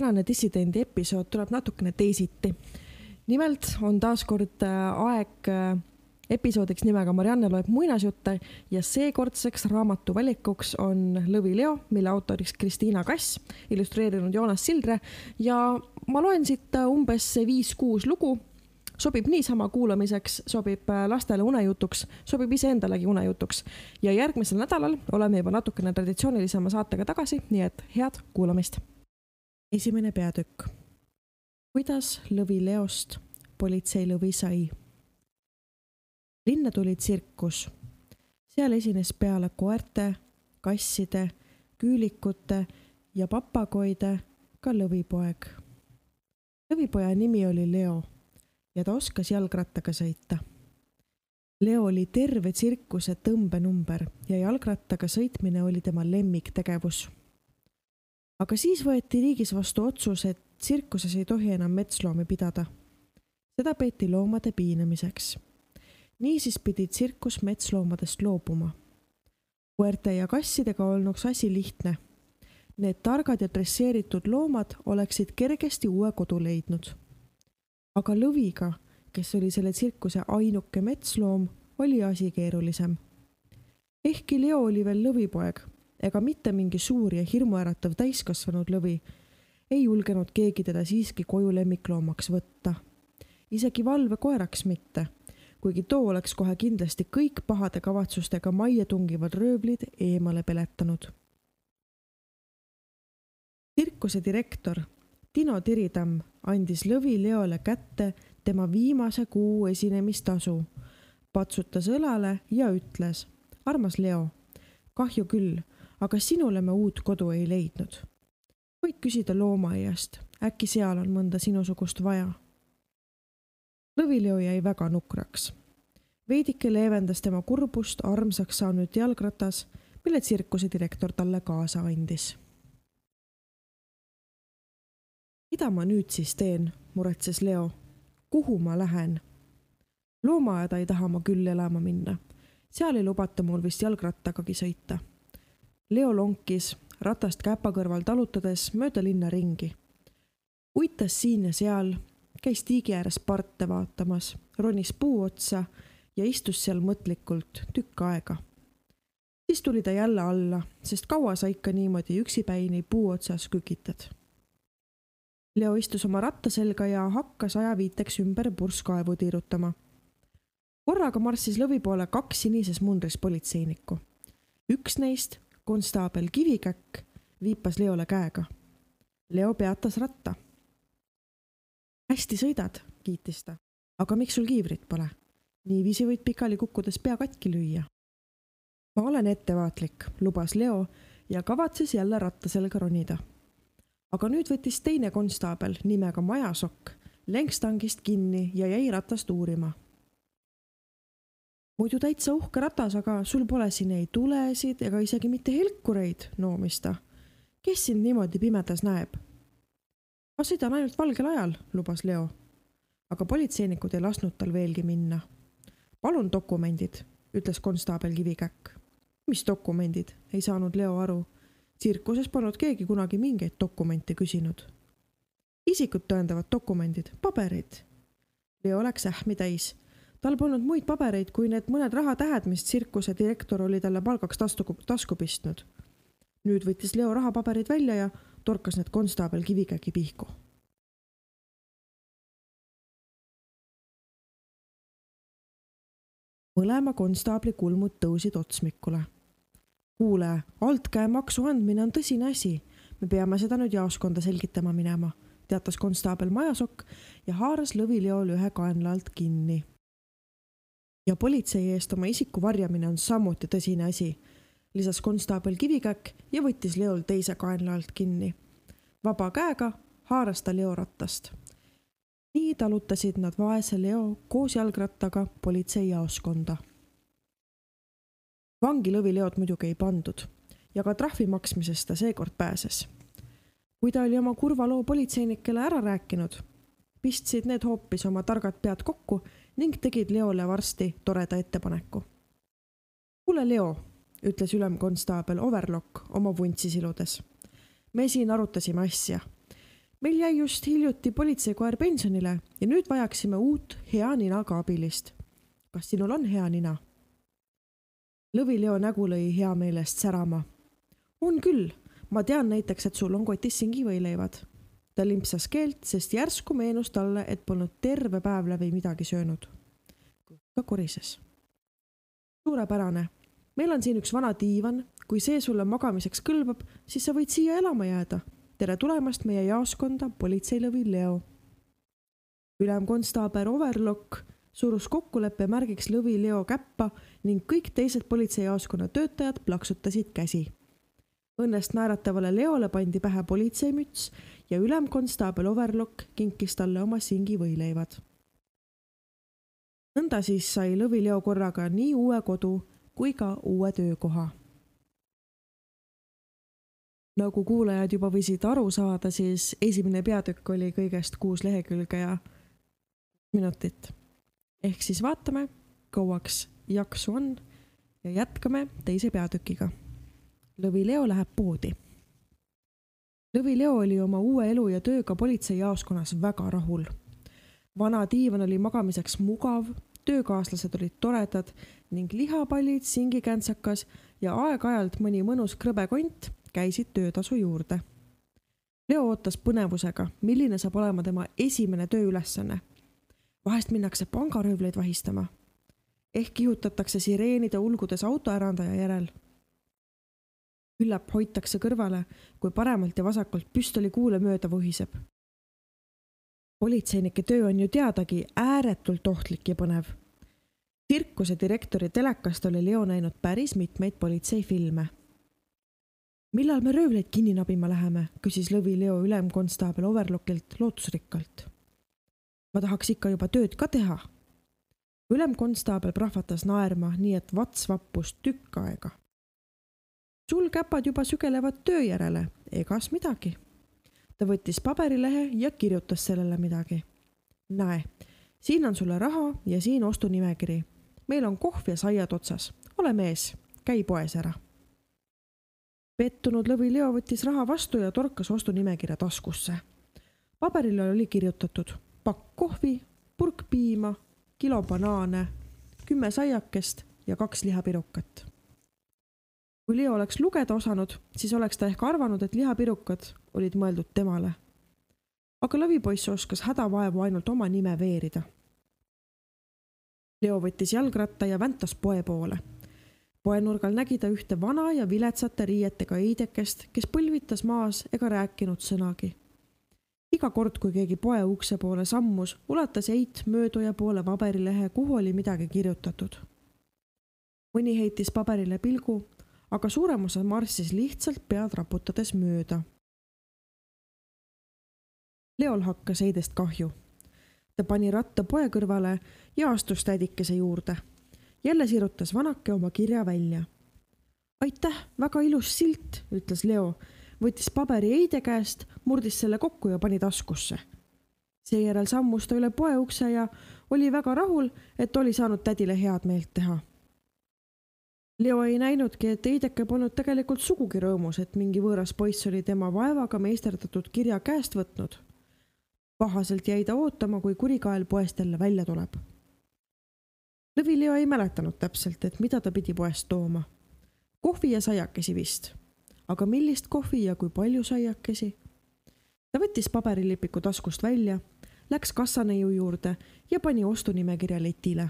tänane dissidendi episood tuleb natukene teisiti. nimelt on taas kord äh, aeg äh, episoodiks nimega Marianne loeb muinasjutte ja seekordseks raamatu valikuks on Lõvi Leo, mille autoriks Kristiina Kass, illustreerinud Joonas Sildre ja ma loen siit äh, umbes viis-kuus lugu sobib niisama kuulamiseks, sobib lastele unejutuks, sobib iseendalegi unejutuks. ja järgmisel nädalal oleme juba natukene traditsioonilisema saatega tagasi, nii et head kuulamist esimene peatükk. kuidas lõvi Leost politseilõvi sai? linna tuli tsirkus. seal esines peale koerte, kasside, küülikute ja papagoide ka lõvipoeg. lõvipoja nimi oli Leo ja ta oskas jalgrattaga sõita. Leo oli terve tsirkuse tõmbenumber ja jalgrattaga sõitmine oli tema lemmiktegevus aga siis võeti riigis vastu otsus, et tsirkuses ei tohi enam metsloomi pidada. seda peeti loomade piinamiseks. niisiis pidi tsirkus metsloomadest loobuma. koerte ja kassidega olnuks asi lihtne. Need targad ja dresseeritud loomad oleksid kergesti uue kodu leidnud. aga lõviga, kes oli selle tsirkuse ainuke metsloom, oli asi keerulisem. ehkki Leo oli veel lõvipoeg ega mitte mingi suur ja hirmuäratav täiskasvanud lõvi, ei julgenud keegi teda siiski koju lemmikloomaks võtta. isegi valvekoeraks mitte, kuigi too oleks kohe kindlasti kõik pahade kavatsustega majja tungivad röövlid eemale peletanud. tsirkuse direktor Tino Tiritamm andis lõvi Leole kätte tema viimase kuu esinemistasu, patsutas õlale ja ütles, armas Leo, kahju küll aga sinule me uut kodu ei leidnud. võid küsida loomaaiast, äkki seal on mõnda sinusugust vaja. lõvileo jäi väga nukraks. veidike leevendas tema kurbust armsaks saanud jalgratas, mille tsirkuse direktor talle kaasa andis. mida ma nüüd siis teen, muretses Leo. kuhu ma lähen? loomaaeda ei taha ma küll elama minna. seal ei lubata mul vist jalgrattagagi sõita Leo lonkis ratast käpa kõrval talutades mööda linna ringi. uitas siin ja seal, käis tiigi ääres parte vaatamas, ronis puu otsa ja istus seal mõtlikult tükk aega. siis tuli ta jälle alla, sest kaua sa ikka niimoodi üksipäini puu otsas kükitad. Leo istus oma ratta selga ja hakkas ajaviiteks ümber purskkaevu tiirutama. korraga marssis lõvi poole kaks sinises mundris politseinikku. üks neist konstaabel Kivikäkk viipas Leole käega. Leo peatas ratta. hästi sõidad, kiitis ta. aga miks sul kiivrit pole? niiviisi võid pikali kukkudes pea katki lüüa. ma olen ettevaatlik, lubas Leo ja kavatses jälle ratta selga ronida. aga nüüd võttis teine konstaabel nimega Majasokk lenkstangist kinni ja jäi ratast uurima muidu täitsa uhke ratas, aga sul pole siin ei tulesid ega isegi mitte helkureid, noomis ta. kes sind niimoodi pimedas näeb? ma sõidan ainult valgel ajal, lubas Leo. aga politseinikud ei lasknud tal veelgi minna. palun dokumendid, ütles konstaabel Kivikäkk. mis dokumendid, ei saanud Leo aru. tsirkuses polnud keegi kunagi mingeid dokumente küsinud. isikut tõendavad dokumendid, paberid. Leo läks ähmi täis tal polnud muid pabereid kui need mõned rahatähed, mis tsirkuse direktor oli talle palgaks tasku, tasku pistnud. nüüd võttis Leo rahapaberid välja ja torkas need konstaabel Kivikägi pihku. mõlema konstaabli kulmud tõusid otsmikule. kuule, altkäemaksu andmine on tõsine asi. me peame seda nüüd jaoskonda selgitama minema, teatas konstaabel Majasokk ja haaras lõvi Leol ühe kaenla alt kinni ja politsei eest oma isiku varjamine on samuti tõsine asi, lisas konstaabel Kivikäkk ja võttis Leol teise kaenla alt kinni. vaba käega haaras ta Leo rattast. nii talutasid nad vaese Leo koos jalgrattaga politseijaoskonda. vangi lõvi Leod muidugi ei pandud ja ka trahvi maksmisest ta seekord pääses. kui ta oli oma kurva loo politseinikele ära rääkinud, pistsid need hoopis oma targad pead kokku ning tegid Leole varsti toreda ettepaneku. kuule, Leo, ütles ülemkonstaabel Overlock oma vuntsi siludes. me siin arutasime asja. meil jäi just hiljuti politseikoer pensionile ja nüüd vajaksime uut hea ninaga abilist. kas sinul on hea nina? Lõvi-Leo nägu lõi hea meelest särama. on küll, ma tean näiteks, et sul on kotis singivõileivad. Ta limpsas keelt, sest järsku meenus talle, et polnud terve päev läbi midagi söönud. kõhka korises. suurepärane, meil on siin üks vana diivan, kui see sulle magamiseks kõlbab, siis sa võid siia elama jääda tere tulemast meie jaoskonda, politseilõvi Leo. ülemkonstaabel Overlock surus kokkuleppe märgiks lõvi Leo käppa ning kõik teised politseijaoskonna töötajad plaksutasid käsi. Õnnest naeratavale Leole pandi pähe politseimüts ja ülemkonstaabel Overlock kinkis talle oma singi võileivad. nõnda siis sai lõvi Leo korraga nii uue kodu kui ka uue töökoha nagu kuulajad juba võisid aru saada, siis esimene peatükk oli kõigest kuus lehekülge ja minutit. ehk siis vaatame, kauaks jaksu on ja jätkame teise peatükiga. Lõvi Leo läheb poodi. Lõvi Leo oli oma uue elu ja tööga politseijaoskonnas väga rahul. vana diivan oli magamiseks mugav, töökaaslased olid toredad ning lihapallid, singikäntsakas ja aeg-ajalt mõni mõnus krõbe kont käisid töötasu juurde. Leo ootas põnevusega, milline saab olema tema esimene tööülesanne. vahest minnakse pangaröövleid vahistama. ehk kihutatakse sireenide ulgudes autoärandaja järel. Küllap hoitakse kõrvale, kui paremalt ja vasakult püstoli kuule mööda vuhiseb. politseinike töö on ju teadagi ääretult ohtlik ja põnev tsirkuse direktori telekast oli Leo näinud päris mitmeid politseifilme millal me röövleid kinni nabima läheme, küsis Lõvi Leo ülemkonstaabel Overlockilt lootusrikkalt. ma tahaks ikka juba tööd ka teha. ülemkonstaabel prahvatas naerma, nii et vats vappus tükk aega. Sul käpad juba sügelevad töö järele, egas midagi. ta võttis paberilehe ja kirjutas sellele midagi. näe, siin on sulle raha ja siin ostunimekiri. meil on kohv ja saiad otsas, ole mees, käi poes ära pettunud lõvi Leo võttis raha vastu ja torkas ostunimekirja taskusse. paberile oli kirjutatud pakk kohvi, purk piima, kilo banaane, kümme saiakest ja kaks lihapirukat. Kui Leo oleks lugeda osanud, siis oleks ta ehk arvanud, et lihapirukad olid mõeldud temale. aga lõvipoiss oskas hädavaevu ainult oma nime veerida. Leo võttis jalgratta ja väntas poe poole poenurgal nägi ta ühte vana ja viletsate riietega eidekest, kes põlvitas maas ega rääkinud sõnagi. iga kord, kui keegi poe ukse poole sammus, ulatas eit mööduja poole paberilehe, kuhu oli midagi kirjutatud. mõni heitis paberile pilgu, aga suurem osa marssis lihtsalt pead raputades mööda. Leol hakkas heidest kahju. ta pani ratta poe kõrvale ja astus tädikese juurde jälle sirutas vanake oma kirja välja. aitäh, väga ilus silt, ütles Leo, võttis paberi Heide käest, murdis selle kokku ja pani taskusse. seejärel sammus ta üle poe ukse ja oli väga rahul, et oli saanud tädile head meelt teha. Leo ei näinudki, et Heideke polnud tegelikult sugugi rõõmus, et mingi võõras poiss oli tema vaevaga meisterdatud kirja käest võtnud. pahaselt jäi ta ootama, kui kurikael poest jälle välja tuleb Lõvi-Leo ei mäletanud täpselt, et mida ta pidi poest tooma. kohvi ja saiakesi vist. aga millist kohvi ja kui palju saiakesi? ta võttis paberilipiku taskust välja, läks kassaneiu juurde ja pani ostunimekirja letile.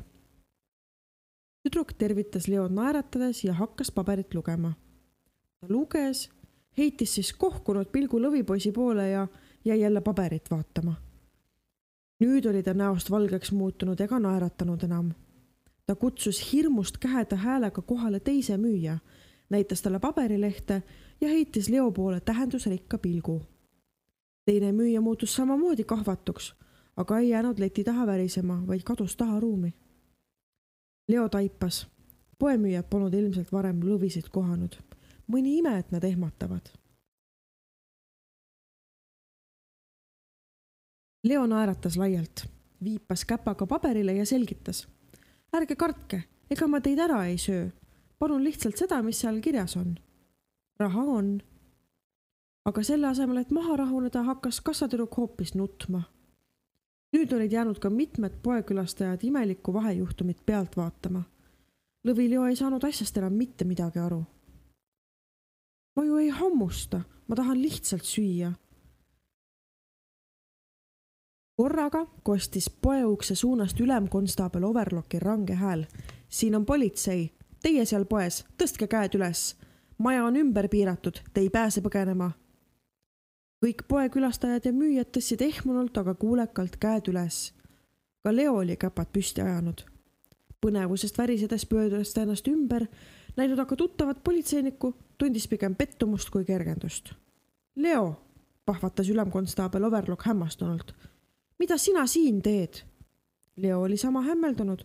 Tüdruk tervitas Leod naeratades ja hakkas paberit lugema. ta luges, heitis siis kohkunud pilgu lõvipoisi poole ja jäi jälle paberit vaatama. nüüd oli ta näost valgeks muutunud ega naeratanud enam ta kutsus hirmust käheda häälega kohale teise müüja, näitas talle paberilehte ja heitis Leo poole tähendusrikka pilgu. teine müüja muutus samamoodi kahvatuks, aga ei jäänud leti taha värisema, vaid kadus taha ruumi. Leo taipas. poemüüjad polnud ilmselt varem lõvisid kohanud. mõni ime, et nad ehmatavad. Leo naeratas laialt, viipas käpaga paberile ja selgitas ärge kartke, ega ma teid ära ei söö. palun lihtsalt seda, mis seal kirjas on. raha on. aga selle asemel, et maha rahuneda, hakkas kassatüdruk hoopis nutma. Nüüd olid jäänud ka mitmed poekülastajad imelikku vahejuhtumit pealt vaatama. Lõvi-Leo ei saanud asjast enam mitte midagi aru. ma ju ei hammusta, ma tahan lihtsalt süüa korraga kostis poeukse suunast ülemkonstaabel Overlocki range hääl. siin on politsei, teie seal poes, tõstke käed üles. maja on ümber piiratud, te ei pääse põgenema. Kõik poekülastajad ja müüjad tõstsid ehmunult, aga kuulekalt käed üles. ka Leo oli käpad püsti ajanud. põnevusest värisedes pöördus ta ennast ümber, näinud aga tuttavat politseinikku, tundis pigem pettumust kui kergendust. Leo, pahvatas ülemkonstaabel Overlock hämmastunult mida sina siin teed? Leo oli sama hämmeldunud.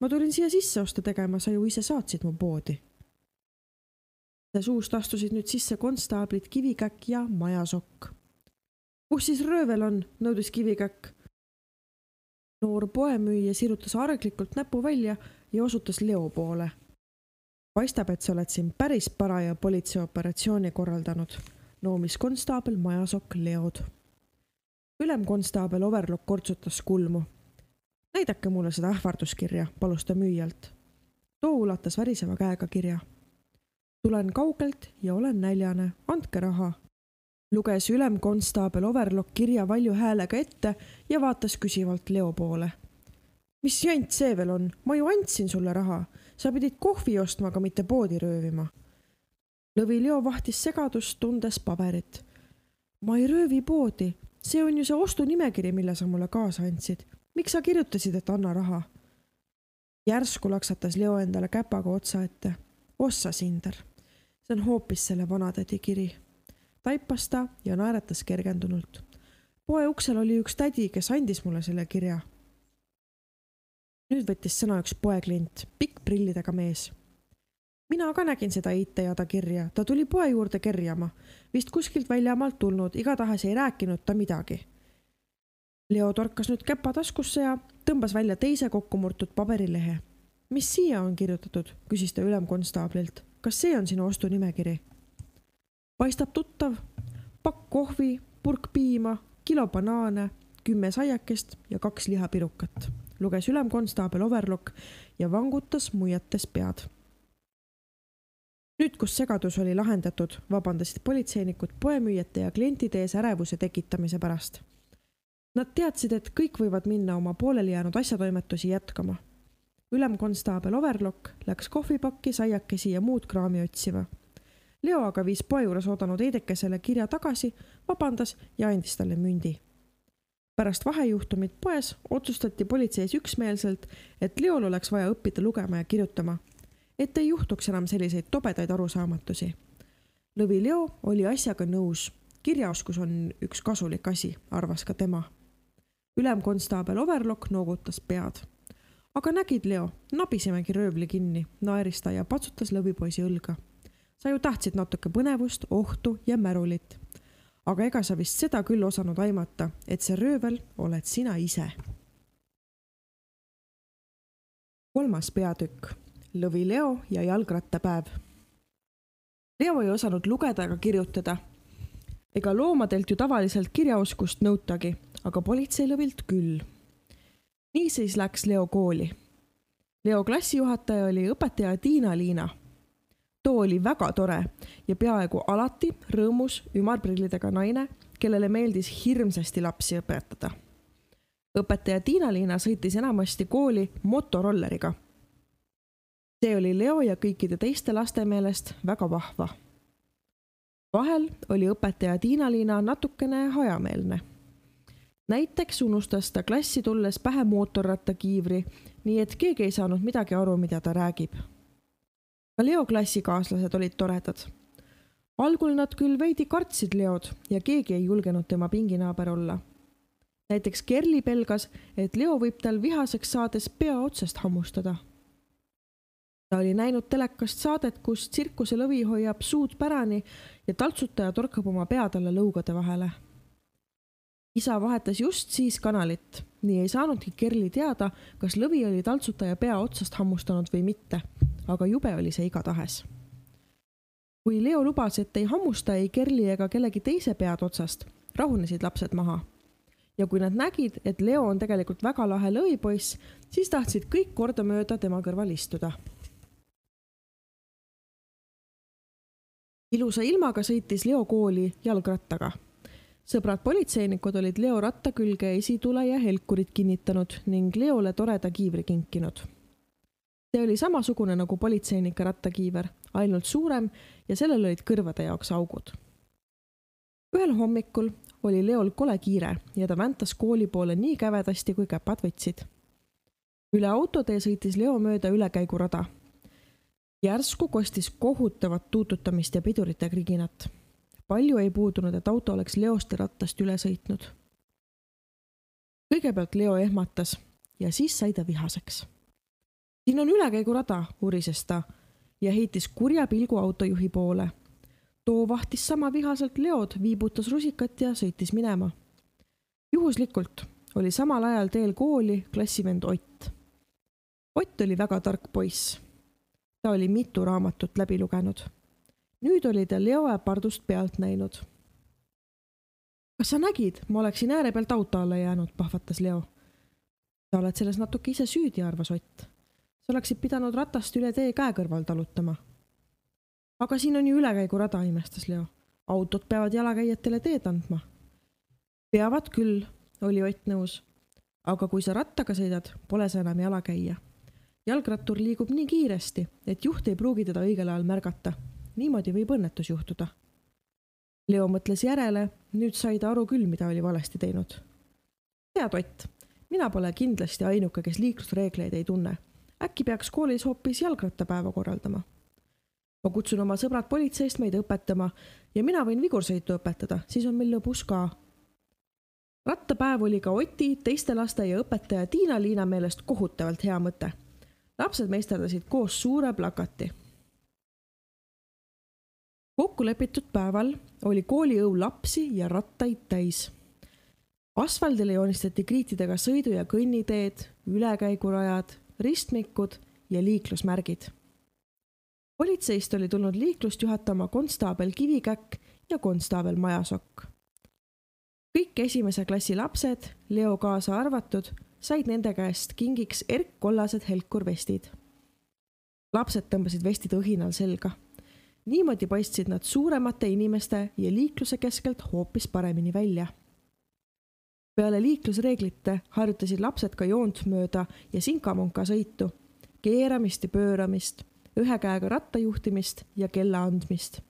ma tulin siia sisseoste tegema, sa ju ise saatsid mu poodi. Suust astusid nüüd sisse konstaablid Kivikäkk ja Majasokk. kus siis röövel on, nõudis Kivikäkk. noor poemüüja sirutas arglikult näpu välja ja osutas Leo poole. paistab, et sa oled siin päris paraja politseioperatsiooni korraldanud, noomis konstaabel Majasokk Leod ülemkonstaabel Overlock kortsutas kulmu. näidake mulle seda ähvarduskirja, palus ta müüjalt. too ulatas väriseva käega kirja. Tulen kaugelt ja olen näljane, andke raha. luges ülemkonstaabel Overlock kirja valju häälega ette ja vaatas küsivalt Leo poole. mis jant see veel on, ma ju andsin sulle raha, sa pidid kohvi ostma, aga mitte poodi röövima. Lõvi Leo vahtis segadust, tundes paberit. ma ei röövi poodi, see on ju see ostunimekiri, mille sa mulle kaasa andsid. miks sa kirjutasid, et anna raha? järsku laksatas Leo endale käpaga otsa ette. ossa, Sinder. See on hoopis selle vanatädi kiri. taipas ta ja naeratas kergendunult. poe uksel oli üks tädi, kes andis mulle selle kirja. nüüd võttis sõna üks poeklient, pikk prillidega mees mina ka nägin seda IT-jada kirja, ta tuli poe juurde kerjama, vist kuskilt väljamaalt tulnud, igatahes ei rääkinud ta midagi. Leo torkas nüüd käpa taskusse ja tõmbas välja teise kokkumurtud paberilehe. mis siia on kirjutatud, küsis ta ülemkonstaablilt. Kas see on sinu ostunimekiri? paistab tuttav. pakk kohvi, purk piima, kilo banaane, kümme saiakest ja kaks lihapirukat, luges ülemkonstaabel Overlock ja vangutas muiates pead nüüd, kus segadus oli lahendatud, vabandasid politseinikud poemüüjate ja klientide ees ärevuse tekitamise pärast. Nad teadsid, et kõik võivad minna oma pooleli jäänud asjatoimetusi jätkama. Ülemkonstaabel Overlock läks kohvipakki, saiakesi ja muud kraami otsima. Leo aga viis poe juures oodanud Heidekesele kirja tagasi, vabandas ja andis talle mündi. pärast vahejuhtumit poes otsustati politseis üksmeelselt, et Leol oleks vaja õppida lugema ja kirjutama et ei juhtuks enam selliseid tobedaid arusaamatusi. Lõvi Leo oli asjaga nõus, kirjaoskus on üks kasulik asi, arvas ka tema. ülemkonstaabel Overlock noogutas pead. Aga nägid, Leo, nabisemegi röövli kinni, naeris ta ja patsutas lõvipoisi õlga. sa ju tahtsid natuke põnevust, ohtu ja märulit. aga ega sa vist seda küll osanud aimata, et see röövel oled sina ise. kolmas peatükk Lõvi Leo ja jalgrattapäev. Leo ei osanud lugeda ega kirjutada. ega loomadelt ju tavaliselt kirjaoskust nõutagi, aga politseilõvilt küll. Niisiis läks Leo kooli. Leo klassijuhataja oli õpetaja Tiina-Liina. too oli väga tore ja peaaegu alati rõõmus ümarprillidega naine, kellele meeldis hirmsasti lapsi õpetada õpetaja Tiina-Liina sõitis enamasti kooli motorolleriga see oli Leo ja kõikide teiste laste meelest väga vahva. vahel oli õpetaja Tiina-Liina natukene hajameelne. Näiteks unustas ta klassi tulles pähe mootorrattakiivri, nii et keegi ei saanud midagi aru, mida ta räägib. ka Leo klassikaaslased olid toredad. algul nad küll veidi kartsid Leod ja keegi ei julgenud tema pinginaaber olla näiteks Kerli pelgas, et Leo võib tal vihaseks saades pea otsast hammustada ta oli näinud telekast saadet, kus tsirkuselõvi hoiab suud pärani ja taltsutaja torkab oma pea talle lõugade vahele. Isa vahetas just siis kanalit, nii ei saanudki Kerli teada, kas lõvi oli taltsutaja pea otsast hammustanud või mitte, aga jube oli see igatahes kui Leo lubas, et ei hammusta ei Kerli ega kellegi teise pead otsast, rahunesid lapsed maha. ja kui nad nägid, et Leo on tegelikult väga lahe lõvipoiss, siis tahtsid kõik kordamööda tema kõrval istuda. ilusa ilmaga sõitis Leo kooli jalgrattaga sõbrad politseinikud olid Leo ratta külge esitule ja helkurid kinnitanud ning Leole toreda kiivri kinkinud. see oli samasugune nagu politseinike rattakiiver, ainult suurem ja sellel olid kõrvade jaoks augud. ühel hommikul oli Leol kole kiire ja ta väntas kooli poole nii kävedasti, kui käpad võtsid. üle autotee sõitis Leo mööda ülekäigurada. järsku kostis kohutavat tuututamist ja pidurite kriginat palju ei puudunud, et auto oleks Leost ja rattast üle sõitnud. kõigepealt Leo ehmatas ja siis sai ta vihaseks. siin on ülekäigurada, urises ta ja heitis kurja pilgu autojuhi poole. too vahtis sama vihaselt Leod, viibutas rusikat ja sõitis minema. juhuslikult oli samal ajal teel kooli klassivend Ott. Ott oli väga tark poiss. ta oli mitu raamatut läbi lugenud nüüd oli ta Leo äpardust pealt näinud. kas sa nägid, ma oleksin ääre pealt auto alla jäänud, pahvatas Leo. sa oled selles natuke ise süüdi, arvas Ott. sa oleksid pidanud ratast üle tee käe kõrval talutama. aga siin on ju ülekäigurada, imestas Leo. autod peavad jalakäijatele teed andma. peavad küll, oli Ott nõus. aga kui sa rattaga sõidad, pole sa enam jalakäija jalgrattur liigub nii kiiresti, et juht ei pruugi teda õigel ajal märgata niimoodi võib õnnetus juhtuda. Leo mõtles järele, nüüd sai ta aru küll, mida oli valesti teinud. tead, Ott, mina pole kindlasti ainuke, kes liiklusreegleid ei tunne. äkki peaks koolis hoopis jalgrattapäeva korraldama? ma kutsun oma sõbrad politseist meid õpetama ja mina võin vigursõitu õpetada, siis on meil lõbus ka. rattapäev oli ka Oti, teiste laste ja õpetaja Tiina-Liina meelest kohutavalt hea mõte. lapsed meisterdasid koos suure plakati kokkulepitud päeval oli kooliõu lapsi ja rattaid täis. asfaldile joonistati kriitidega sõidu- ja kõnniteed, ülekäigurajad, ristmikud ja liiklusmärgid. politseist oli tulnud liiklust juhatama konstaabel Kivikäkk ja konstaabel Majasokk. kõik esimese klassi lapsed, Leo kaasa arvatud, said nende käest kingiks erkkollased helkurvestid. lapsed tõmbasid vestid õhinal selga niimoodi paistsid nad suuremate inimeste ja liikluse keskelt hoopis paremini välja. peale liiklusreeglite harjutasid lapsed ka joont mööda ja sinkamunka sõitu, keeramist ja pööramist, ühe käega ratta juhtimist ja kella andmist.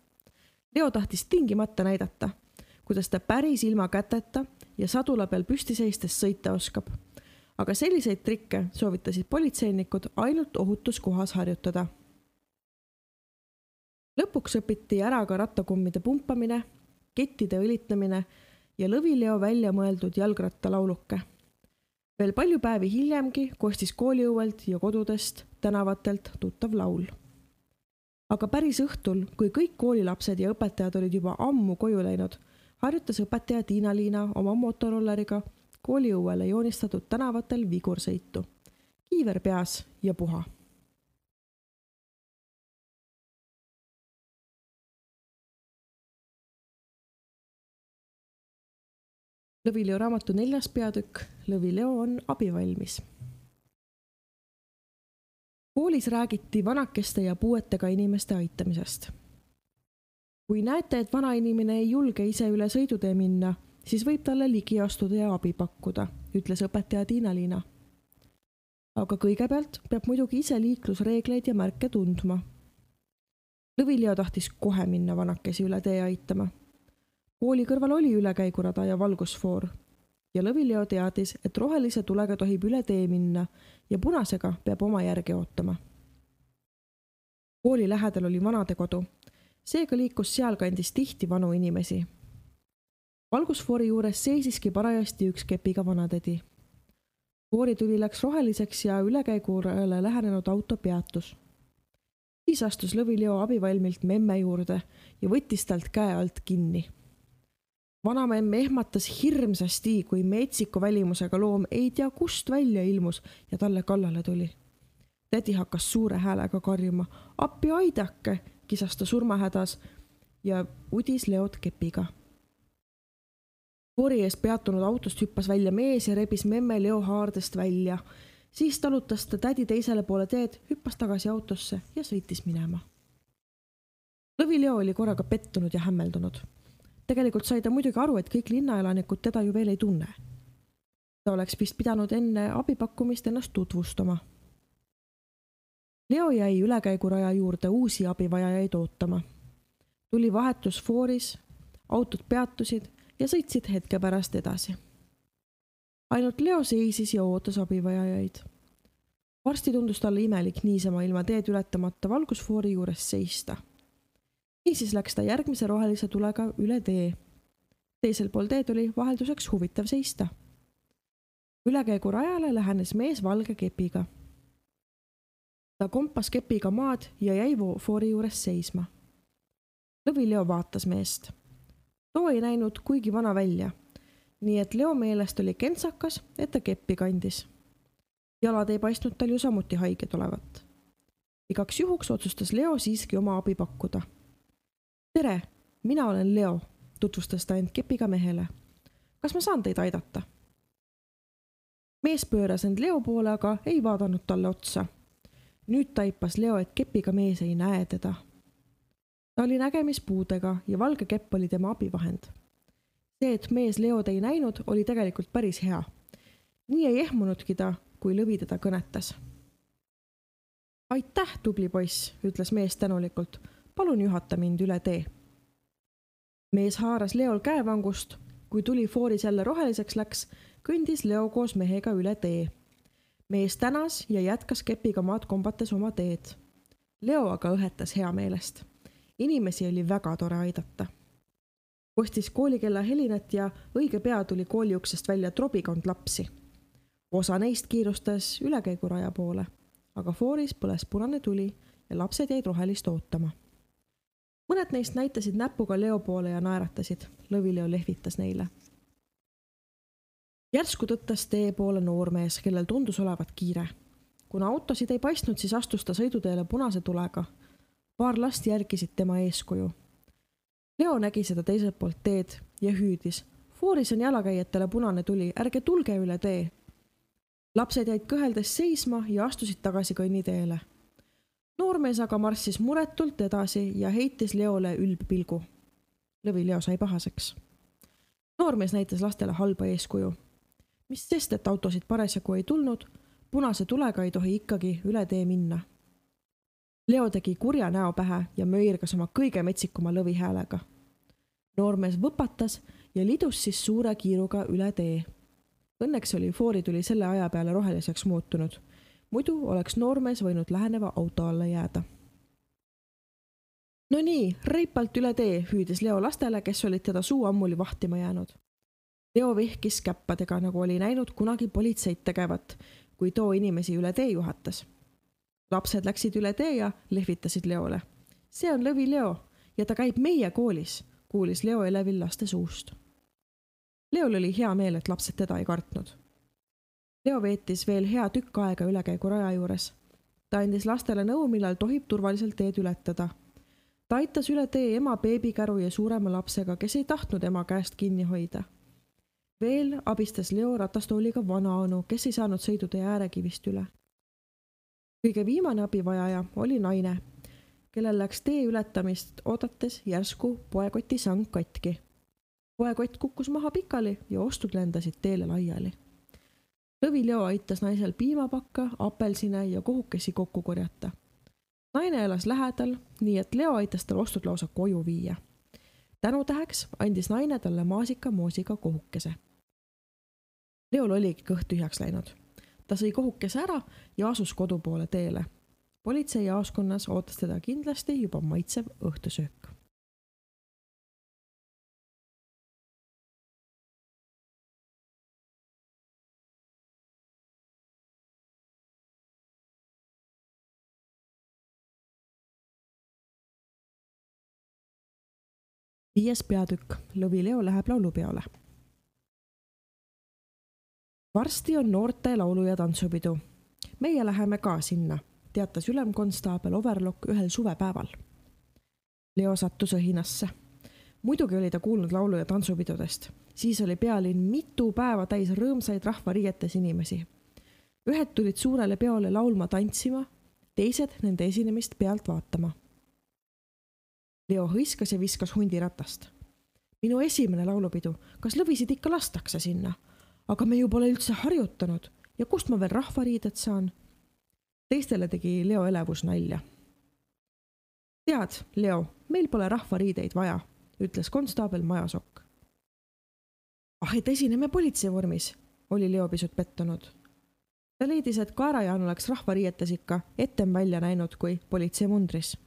Leo tahtis tingimata näidata, kuidas ta päris ilma käteta ja sadula peal püsti seistes sõita oskab. aga selliseid trikke soovitasid politseinikud ainult ohutus kohas harjutada lõpuks õpiti ära ka rattakummide pumpamine, kettide õlitamine ja lõvileo välja mõeldud jalgrattalauluke. veel palju päevi hiljemgi kostis kooliõuelt ja kodudest, tänavatelt tuttav laul. aga päris õhtul, kui kõik koolilapsed ja õpetajad olid juba ammu koju läinud, harjutas õpetaja Tiina-Liina oma motorolleriga kooliõuele joonistatud tänavatel vigursõitu. kiiver peas ja puha Lõvileo raamatu neljas peatükk Lõvileo on abivalmis. koolis räägiti vanakeste ja puuetega inimeste aitamisest. kui näete, et vanainimene ei julge ise üle sõidutee minna, siis võib talle ligi astuda ja abi pakkuda, ütles õpetaja Tiina-Liina. aga kõigepealt peab muidugi ise liiklusreegleid ja märke tundma. Lõvileo tahtis kohe minna vanakesi üle tee aitama kooli kõrval oli ülekäigurada ja valgusfoor ja Lõvileo teadis, et rohelise tulega tohib üle tee minna ja punasega peab oma järge ootama. kooli lähedal oli vanadekodu, seega liikus sealkandis tihti vanu inimesi. valgusfoori juures seisiski parajasti üks kepiga vanatädi. foorituli läks roheliseks ja ülekäigurajale lähenenud auto peatus. siis astus Lõvileo abivalmilt memme juurde ja võttis talt käe alt kinni vanamemm ehmatas hirmsasti, kui metsiku välimusega loom ei tea kust välja ilmus ja talle kallale tuli. tädi hakkas suure häälega karjuma, appi aidake, kisas ta surmahädas ja udis Leod kepiga. foori ees peatunud autost hüppas välja mees ja rebis memme Leo haardest välja. siis talutas ta tädi teisele poole teed, hüppas tagasi autosse ja sõitis minema. Lõvi Leo oli korraga pettunud ja hämmeldunud. Tegelikult sai ta muidugi aru, et kõik linnaelanikud teda ju veel ei tunne. ta oleks vist pidanud enne abipakkumist ennast tutvustama Leo jäi ülekäiguraja juurde uusi abivajajaid ootama. tuli vahetus fooris, autod peatusid ja sõitsid hetke pärast edasi. ainult Leo seisis ja ootas abivajajaid. varsti tundus talle imelik niisama ilma teed ületamata valgusfoori juures seista. Niisiis läks ta järgmise rohelise tulega üle tee. teisel pool teed oli vahelduseks huvitav seista. ülekäigurajale lähenes mees valge kepiga ta kompas kepiga maad ja jäi foori juures seisma. Lõvi Leo vaatas meest. too ei näinud kuigi vana välja, nii et Leo meelest oli kentsakas, et ta keppi kandis. jalad ei paistnud tal ju samuti haiged olevat. igaks juhuks otsustas Leo siiski oma abi pakkuda. Tere, mina olen Leo, tutvustas ta end kepiga mehele. kas ma saan teid aidata? mees pööras end Leo poole, aga ei vaadanud talle otsa nüüd taipas Leo, et kepiga mees ei näe teda. ta oli nägemispuudega ja valge kepp oli tema abivahend. see, et mees Leod ei näinud, oli tegelikult päris hea. nii ei ehmunudki ta, kui lõvi teda kõnetas. aitäh, tubli poiss, ütles mees tänulikult. Palun juhata mind üle tee. mees haaras Leol käevangust, kui tuli fooris jälle roheliseks läks, kõndis Leo koos mehega üle tee mees tänas ja jätkas kepiga maad kombates oma teed. Leo aga õhetas heameelest. inimesi oli väga tore aidata. kostis koolikella helinat ja õige pea tuli kooli uksest välja trobikond lapsi. osa neist kiirustas ülekäiguraja poole, aga fooris põles punane tuli ja lapsed jäid rohelist ootama. Mõned neist näitasid näpuga Leo poole ja naeratasid. Lõvi-Leo lehvitas neile järsku tõttas tee poole noormees, kellel tundus olevat kiire. kuna autosid ei paistnud, siis astus ta sõiduteele punase tulega. paar last järgisid tema eeskuju. Leo nägi seda teiselt poolt teed ja hüüdis. fooris on jalakäijatele punane tuli, ärge tulge üle tee. lapsed jäid kõheldes seisma ja astusid tagasi kõnniteele. Noormees aga marssis muretult edasi ja heitis Leole ülbpilgu. Lõvi Leo sai pahaseks noormees näitas lastele halba eeskuju mis sest, et autosid parasjagu ei tulnud, punase tulega ei tohi ikkagi üle tee minna. Leo tegi kurja näo pähe ja möirgas oma kõige metsikuma lõvihäälega. noormees võpatas ja lidus siis suure kiiruga üle tee. Õnneks oli foorituli selle aja peale roheliseks muutunud, muidu oleks noormees võinud läheneva auto alla jääda. no nii, reipalt üle tee, hüüdis Leo lastele, kes olid teda suu ammuli vahtima jäänud Leo vihkis käppadega, nagu oli näinud kunagi politseid tegevat, kui too inimesi üle tee juhatas. lapsed läksid üle tee ja lehvitasid Leole. see on Lõvi Leo ja ta käib meie koolis, kuulis Leo elevil laste suust. Leol oli hea meel, et lapsed teda ei kartnud. Leo veetis veel hea tükk aega ülekäiguraja juures. ta andis lastele nõu, millal tohib turvaliselt teed ületada. ta aitas üle tee ema beebikäru ja suurema lapsega, kes ei tahtnud ema käest kinni hoida veel abistas Leo ratastooliga vanaonu, kes ei saanud sõidutee äärekivist üle. kõige viimane abivajaja oli naine, kellel läks tee ületamist oodates järsku poekoti sang katki. poekott kukkus maha pikali ja ostud lendasid teele laiali. Lõvi Leo aitas naisel piimapakka, apelsine ja kohukesi kokku korjata. naine elas lähedal, nii et Leo aitas tal ostud lausa koju viia tänutäheks andis naine talle maasikamoosiga kohukese Leol oligi kõht tühjaks läinud. ta sõi kohukese ära ja asus kodu poole teele. politseijaoskonnas ootas teda kindlasti juba maitsev õhtusöök. Viies peatükk, Lõvi Leo läheb laulupeole varsti on noorte laulu- ja tantsupidu. meie läheme ka sinna, teatas ülemkonstaabel Overlock ühel suvepäeval. Leo sattus õhinasse. muidugi oli ta kuulnud laulu- ja tantsupidudest, siis oli pealinn mitu päeva täis rõõmsaid rahvariietes inimesi. ühed tulid suurele peole laulma, tantsima, teised nende esinemist pealt vaatama. Leo hõiskas ja viskas hundiratast. minu esimene laulupidu, kas lõvisid ikka lastakse sinna? aga me ju pole üldse harjutanud ja kust ma veel rahvariided saan? teistele tegi Leo elevus nalja. tead, Leo, meil pole rahvariideid vaja, ütles konstaabel Majasokk. ah, et esineme politseivormis, oli Leo pisut pettunud. ta leidis, et Kaarajaan oleks rahvariietes ikka etem välja näinud kui politseimundris.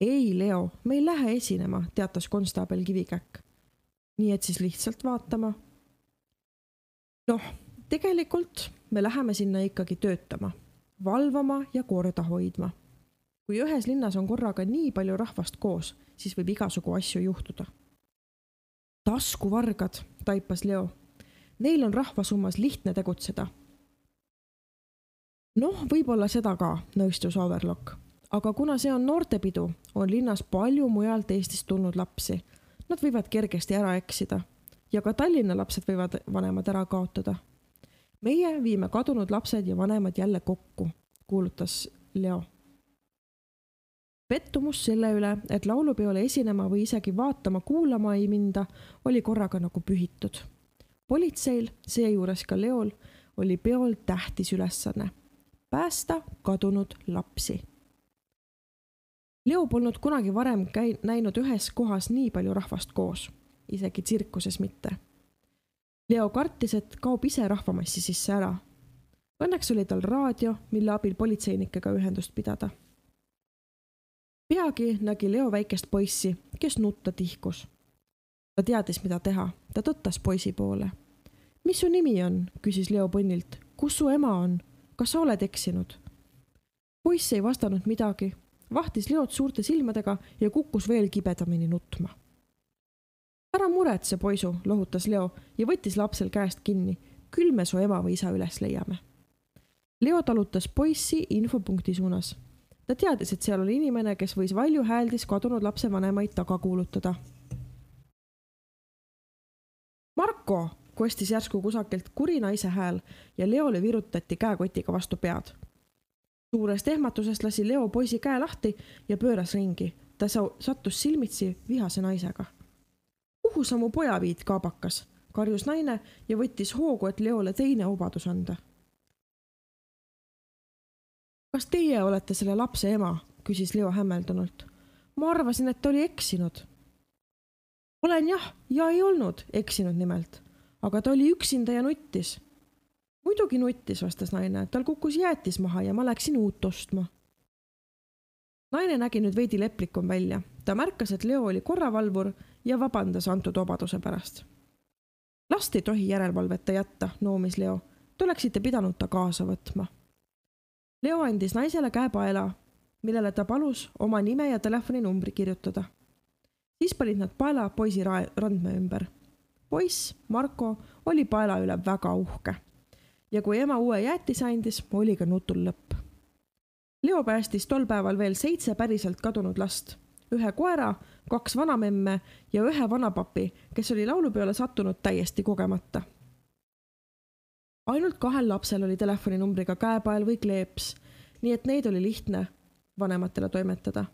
Ei, Leo, me ei lähe esinema, teatas konstaabel Kivikäkk. nii et siis lihtsalt vaatama noh, tegelikult me läheme sinna ikkagi töötama, valvama ja korda hoidma. kui ühes linnas on korraga nii palju rahvast koos, siis võib igasugu asju juhtuda. taskuvargad, taipas Leo. Neil on rahva summas lihtne tegutseda. noh, võib-olla seda ka, nõustus Overlock. Aga kuna see on noortepidu, on linnas palju mujalt Eestist tulnud lapsi. Nad võivad kergesti ära eksida ja ka Tallinna lapsed võivad vanemad ära kaotada. meie viime kadunud lapsed ja vanemad jälle kokku, kuulutas Leo. pettumus selle üle, et laulupeole esinema või isegi vaatama-kuulama ei minda, oli korraga nagu pühitud. politseil, seejuures ka Leol, oli peol tähtis ülesanne päästa kadunud lapsi. Leo polnud kunagi varem käi-, näinud ühes kohas nii palju rahvast koos isegi tsirkuses mitte. Leo kartis, et kaob ise rahvamassi sisse ära. Õnneks oli tal raadio, mille abil politseinikega ühendust pidada. peagi nägi Leo väikest poissi, kes nutta tihkus. ta teadis, mida teha, ta tõttas poisi poole. mis su nimi on, küsis Leo põnnilt. kus su ema on? kas sa oled eksinud? poiss ei vastanud midagi, vahtis Leot suurte silmadega ja kukkus veel kibedamini nutma ära muretse, poisu, lohutas Leo ja võttis lapsel käest kinni. küll me su ema või isa üles leiame. Leo talutas poissi infopunkti suunas. ta teadis, et seal oli inimene, kes võis valju hääldis kadunud lapse vanemaid taga kuulutada. Marko, kostis järsku kusagilt kuri naise hääl ja Leole virutati käekotiga vastu pead. Suurest ehmatusest lasi Leo poisi käe lahti ja pööras ringi. ta sattus silmitsi vihase naisega kuhu sa mu poja viid, kaabakas? karjus naine ja võttis hoogu, et Leole teine vabadus anda. kas teie olete selle lapse ema? küsis Leo hämmeldunult. ma arvasin, et ta oli eksinud. olen jah, ja ei olnud eksinud nimelt, aga ta oli üksinda ja nuttis. Muidugi nuttis, vastas naine, tal kukkus jäätis maha ja ma läksin uut ostma naine nägi nüüd veidi leplikum välja. ta märkas, et Leo oli korravalvur ja vabandas antud vabaduse pärast. last ei tohi järelevalveta jätta, noomis Leo. Te oleksite pidanud ta kaasa võtma. Leo andis naisele käepaela, millele ta palus oma nime ja telefoninumbri kirjutada. siis panid nad paela poisi randme ümber. poiss, Marko, oli paela üle väga uhke. Ja kui ema uue jäätise andis, oli ka nutul lõpp Leo päästis tol päeval veel seitse päriselt kadunud last, ühe koera, kaks vanamemme ja ühe vanapapi, kes oli laulupeole sattunud täiesti kogemata. ainult kahel lapsel oli telefoninumbriga käepael või kleeps, nii et neid oli lihtne vanematele toimetada.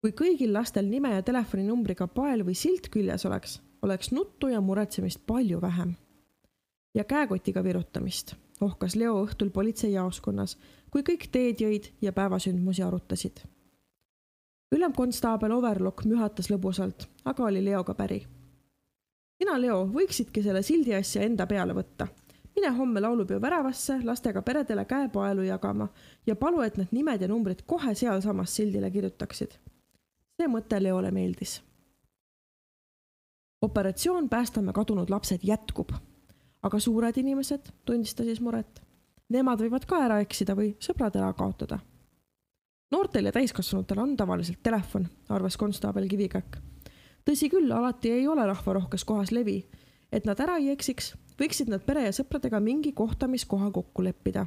kui kõigil lastel nime ja telefoninumbriga pael või silt küljes oleks, oleks nuttu ja muretsemist palju vähem. Ja käekotiga virutamist ohkas Leo õhtul politseijaoskonnas, kui kõik teed jõid ja päevasündmusi arutasid. ülemkonstaabel Overlock mühatas lõbusalt, aga oli Leoga päri. sina, Leo, võiksidki selle sildi asja enda peale võtta. mine homme laulupeo väravasse lastega peredele käepaelu jagama ja palu, et need nimed ja numbrid kohe sealsamas sildile kirjutaksid. see mõte Leole meeldis. operatsioon Päästame kadunud lapsed jätkub aga suured inimesed, tundis ta siis muret, nemad võivad ka ära eksida või sõbrad ära kaotada. noortel ja täiskasvanutel on tavaliselt telefon, arvas konstaabel Kivikäkk. tõsi küll, alati ei ole rahvarohkes kohas levi. et nad ära ei eksiks, võiksid nad pere ja sõpradega mingi kohtamiskoha kokku leppida.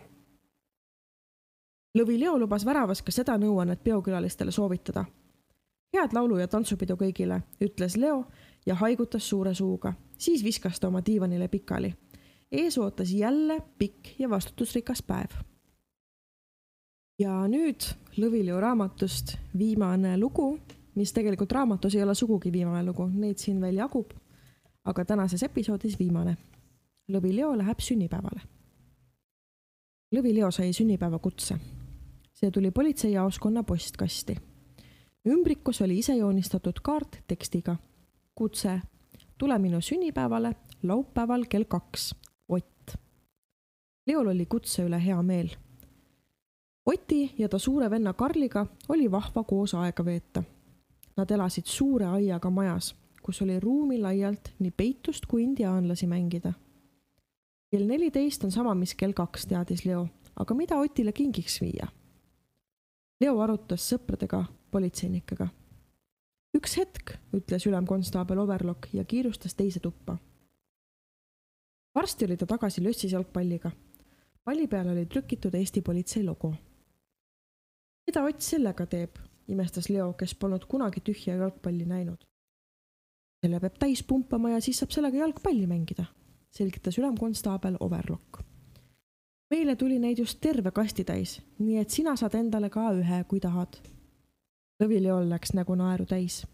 Lõvi Leo lubas väravas ka seda nõuannet peokülalistele soovitada. head laulu- ja tantsupidu kõigile, ütles Leo ja haigutas suure suuga. siis viskas ta oma diivanile pikali. Ees ootas jälle pikk ja vastutusrikas päev. ja nüüd Lõvilju raamatust viimane lugu, mis tegelikult raamatus ei ole sugugi viimane lugu, neid siin veel jagub. aga tänases episoodis viimane. Lõvi Leo läheb sünnipäevale. Lõvi Leo sai sünnipäevakutse. see tuli politseijaoskonna postkasti ümbrikus oli ise joonistatud kaart tekstiga. kutse, tule minu sünnipäevale laupäeval kell kaks. Leol oli kutse üle hea meel. Oti ja ta suure venna Karliga oli vahva koos aega veeta. Nad elasid suure aiaga majas, kus oli ruumi laialt nii peitust kui indiaanlasi mängida. kell neliteist on sama, mis kell kaks, teadis Leo, aga mida Otile kingiks viia? Leo arutas sõpradega politseinikega. üks hetk, ütles ülemkonstaabel Overlock ja kiirustas teise tuppa. varsti oli ta tagasi lössis jalgpalliga. Palli peal oli trükitud Eesti politsei logo. mida Ott sellega teeb, imestas Leo, kes polnud kunagi tühja jalgpalli näinud. selle peab täis pumpama ja siis saab sellega jalgpalli mängida, selgitas ülemkonstaabel Overlock meile tuli neid just terve kastitäis, nii et sina saad endale ka ühe, kui tahad Lõvileol läks nägu naeru täis.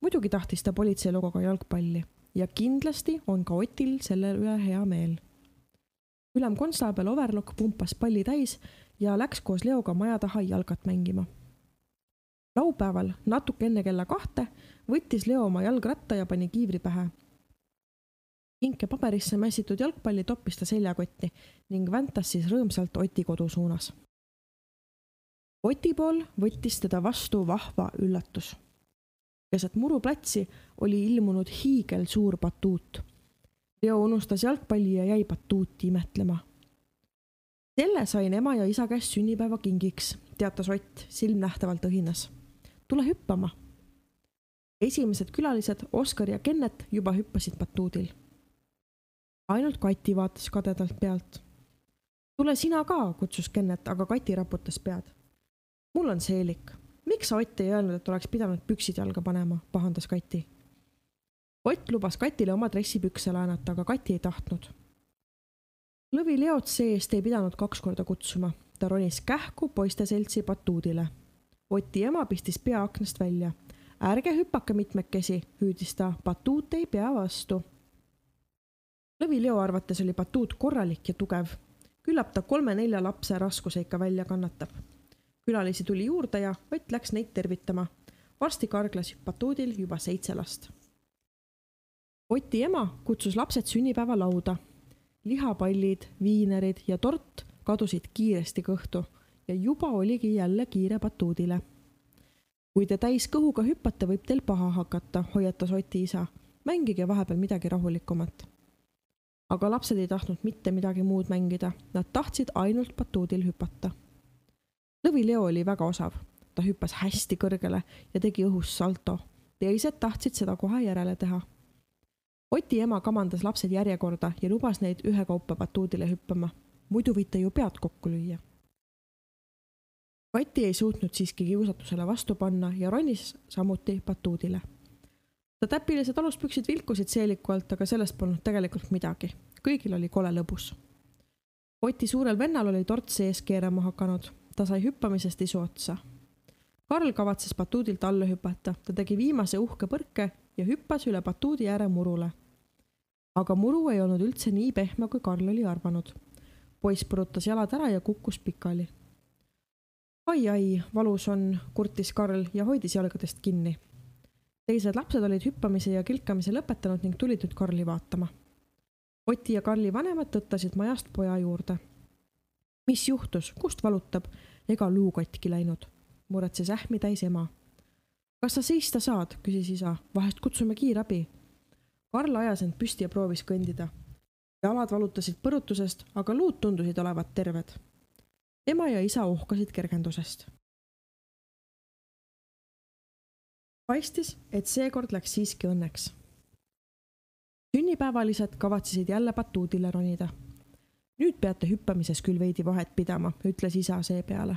muidugi tahtis ta politsei logoga jalgpalli ja kindlasti on ka Otil selle üle hea meel. Ülemkonstaabel Overlock pumpas palli täis ja läks koos Leoga maja taha jalgat mängima. laupäeval natuke enne kella kahte võttis Leo oma jalgratta ja pani kiivri pähe. kink ja paberisse mässitud jalgpalli toppis ta seljakotti ning väntas siis rõõmsalt Oti kodu suunas Oti pool võttis teda vastu vahva üllatus. keset muruplatsi oli ilmunud hiigelsuur batuut. Leo unustas jalgpalli ja jäi batuuti imetlema. selle sain ema ja isa käest sünnipäevakingiks, teatas Ott silmnähtavalt õhinas. tule hüppama. esimesed külalised, Oskar ja Kennet, juba hüppasid batuudil. ainult Kati vaatas kadedalt pealt. tule sina ka, kutsus Kennet, aga Kati raputas pead mul on seelik. miks sa Ott ei öelnud, et oleks pidanud püksid jalga panema, pahandas Kati. Ott lubas Katile oma dressipükse laenata, aga Kati ei tahtnud. Lõvi Leot see-eest ei pidanud kaks korda kutsuma, ta ronis kähku poiste seltsi batuudile. Oti ema pistis pea aknast välja. ärge hüpake mitmekesi, hüüdis ta, batuut ei pea vastu. Lõvi Leo arvates oli batuut korralik ja tugev. küllap ta kolme-nelja lapse raskuse ikka välja kannatab külalisi tuli juurde ja Ott läks neid tervitama. varsti karglas batuudil juba seitse last. Oti ema kutsus lapsed sünnipäevalauda. lihapallid, viinerid ja tort kadusid kiiresti kõhtu ja juba oligi jälle kiire batuudile. kui te täis kõhuga hüppate, võib teil paha hakata, hoiatas Oti isa. mängige vahepeal midagi rahulikumat. aga lapsed ei tahtnud mitte midagi muud mängida, nad tahtsid ainult batuudil hüpata Lõvi Leo oli väga osav, ta hüppas hästi kõrgele ja tegi õhus salto. teised tahtsid seda kohe järele teha. Oti ema kamandas lapsed järjekorda ja lubas neid ühekaupa batuudile hüppama, muidu võite ju pead kokku lüüa. Kati ei suutnud siiski kiusatusele vastu panna ja ronis samuti batuudile. ta täpilised aluspüksid vilkusid seeliku alt, aga sellest polnud tegelikult midagi. kõigil oli kole lõbus. Oti suurel vennal oli torts sees keerama hakanud ta sai hüppamisest isu otsa. Karl kavatses batuudilt alla hüpata, ta tegi viimase uhke põrke ja hüppas üle batuudi ääre murule. Aga muru ei olnud üldse nii pehme, kui Karl oli arvanud. poiss põrutas jalad ära ja kukkus pikali. ai-ai, valus on, kurtis Karl ja hoidis jalgadest kinni. teised lapsed olid hüppamise ja kilkamise lõpetanud ning tulid nüüd Karli vaatama. Oti ja Karli vanemad tõttasid majast poja juurde mis juhtus, kust valutab, ega luu katki läinud, muretses ähmi täis ema. kas sa seista saad, küsis isa, vahest kutsume kiirabi. Karl ajas end püsti ja proovis kõndida. jalad valutasid põrutusest, aga luud tundusid olevat terved. ema ja isa uhkasid kergendusest. paistis, et seekord läks siiski õnneks. sünnipäevalised kavatsesid jälle batuudile ronida nüüd peate hüppamises küll veidi vahet pidama, ütles isa seepeale.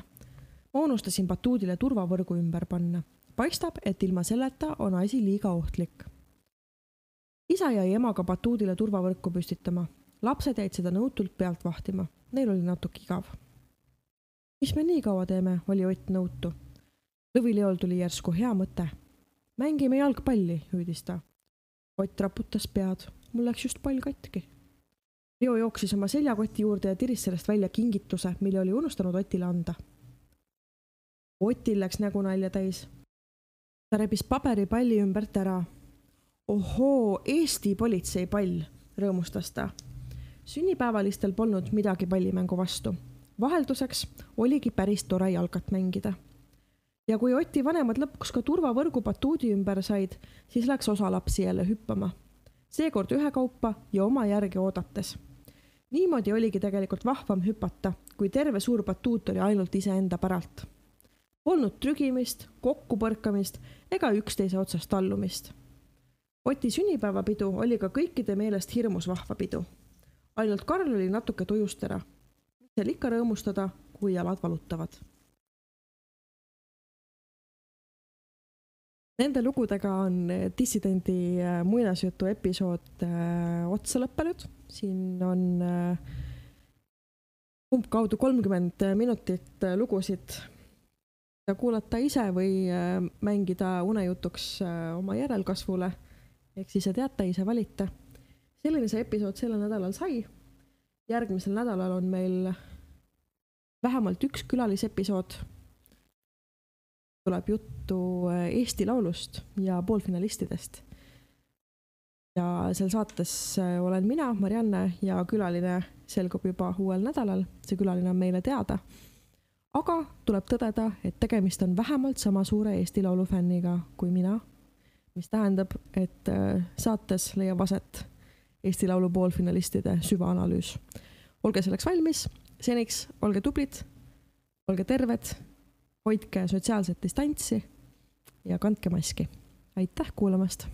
ma unustasin batuudile turvavõrgu ümber panna. paistab, et ilma selleta on asi liiga ohtlik. Isa jäi emaga batuudile turvavõrku püstitama. lapsed jäid seda nõutult pealt vahtima. Neil oli natuke igav. mis me nii kaua teeme, oli Ott nõutu. Lõvileol tuli järsku hea mõte. mängime jalgpalli, hüüdis ta. Ott raputas pead. mul läks just pall katki Leo jooksis oma seljakoti juurde ja tiris sellest välja kingituse, mille oli unustanud Otile anda. Otil läks nägu nalja täis. ta rebis paberipalli ümbert ära. Ohoo, Eesti politseipall, rõõmustas ta. sünnipäevalistel polnud midagi pallimängu vastu. vahelduseks oligi päris tore jalgat mängida. ja kui Oti vanemad lõpuks ka turvavõrgu batuudi ümber said, siis läks osa lapsi jälle hüppama. seekord ühekaupa ja oma järge oodates niimoodi oligi tegelikult vahvam hüpata, kui terve suur batuut oli ainult iseenda päralt. Polnud trügimist, kokkupõrkamist ega üksteise otsast tallumist. Oti sünnipäevapidu oli ka kõikide meelest hirmus vahva pidu. ainult Karl oli natuke tujustera. mis seal ikka rõõmustada, kui jalad valutavad. Nende lugudega on dissidendi muinasjutu episood äh, otsa lõppenud siin on äh, umbkaudu kolmkümmend minutit äh, lugusid kuulata ise või äh, mängida unejutuks oma järelkasvule. Ehk siis te teate, ise valite. selline see episood sellel nädalal sai. järgmisel nädalal on meil vähemalt üks külalisepisood. tuleb juttu Eesti Laulust ja poolfinalistidest ja seal saates äh, olen mina, Marianne, ja külaline selgub juba uuel nädalal, see külaline on meile teada. aga tuleb tõdeda, et tegemist on vähemalt sama suure Eesti Laulu fänniga kui mina, mis tähendab, et äh, saates leiab aset Eesti Laulu poolfinalistide süvaanalüüs. olge selleks valmis, seniks olge tublid, olge terved, hoidke sotsiaalset distantsi ja kandke maski. aitäh kuulamast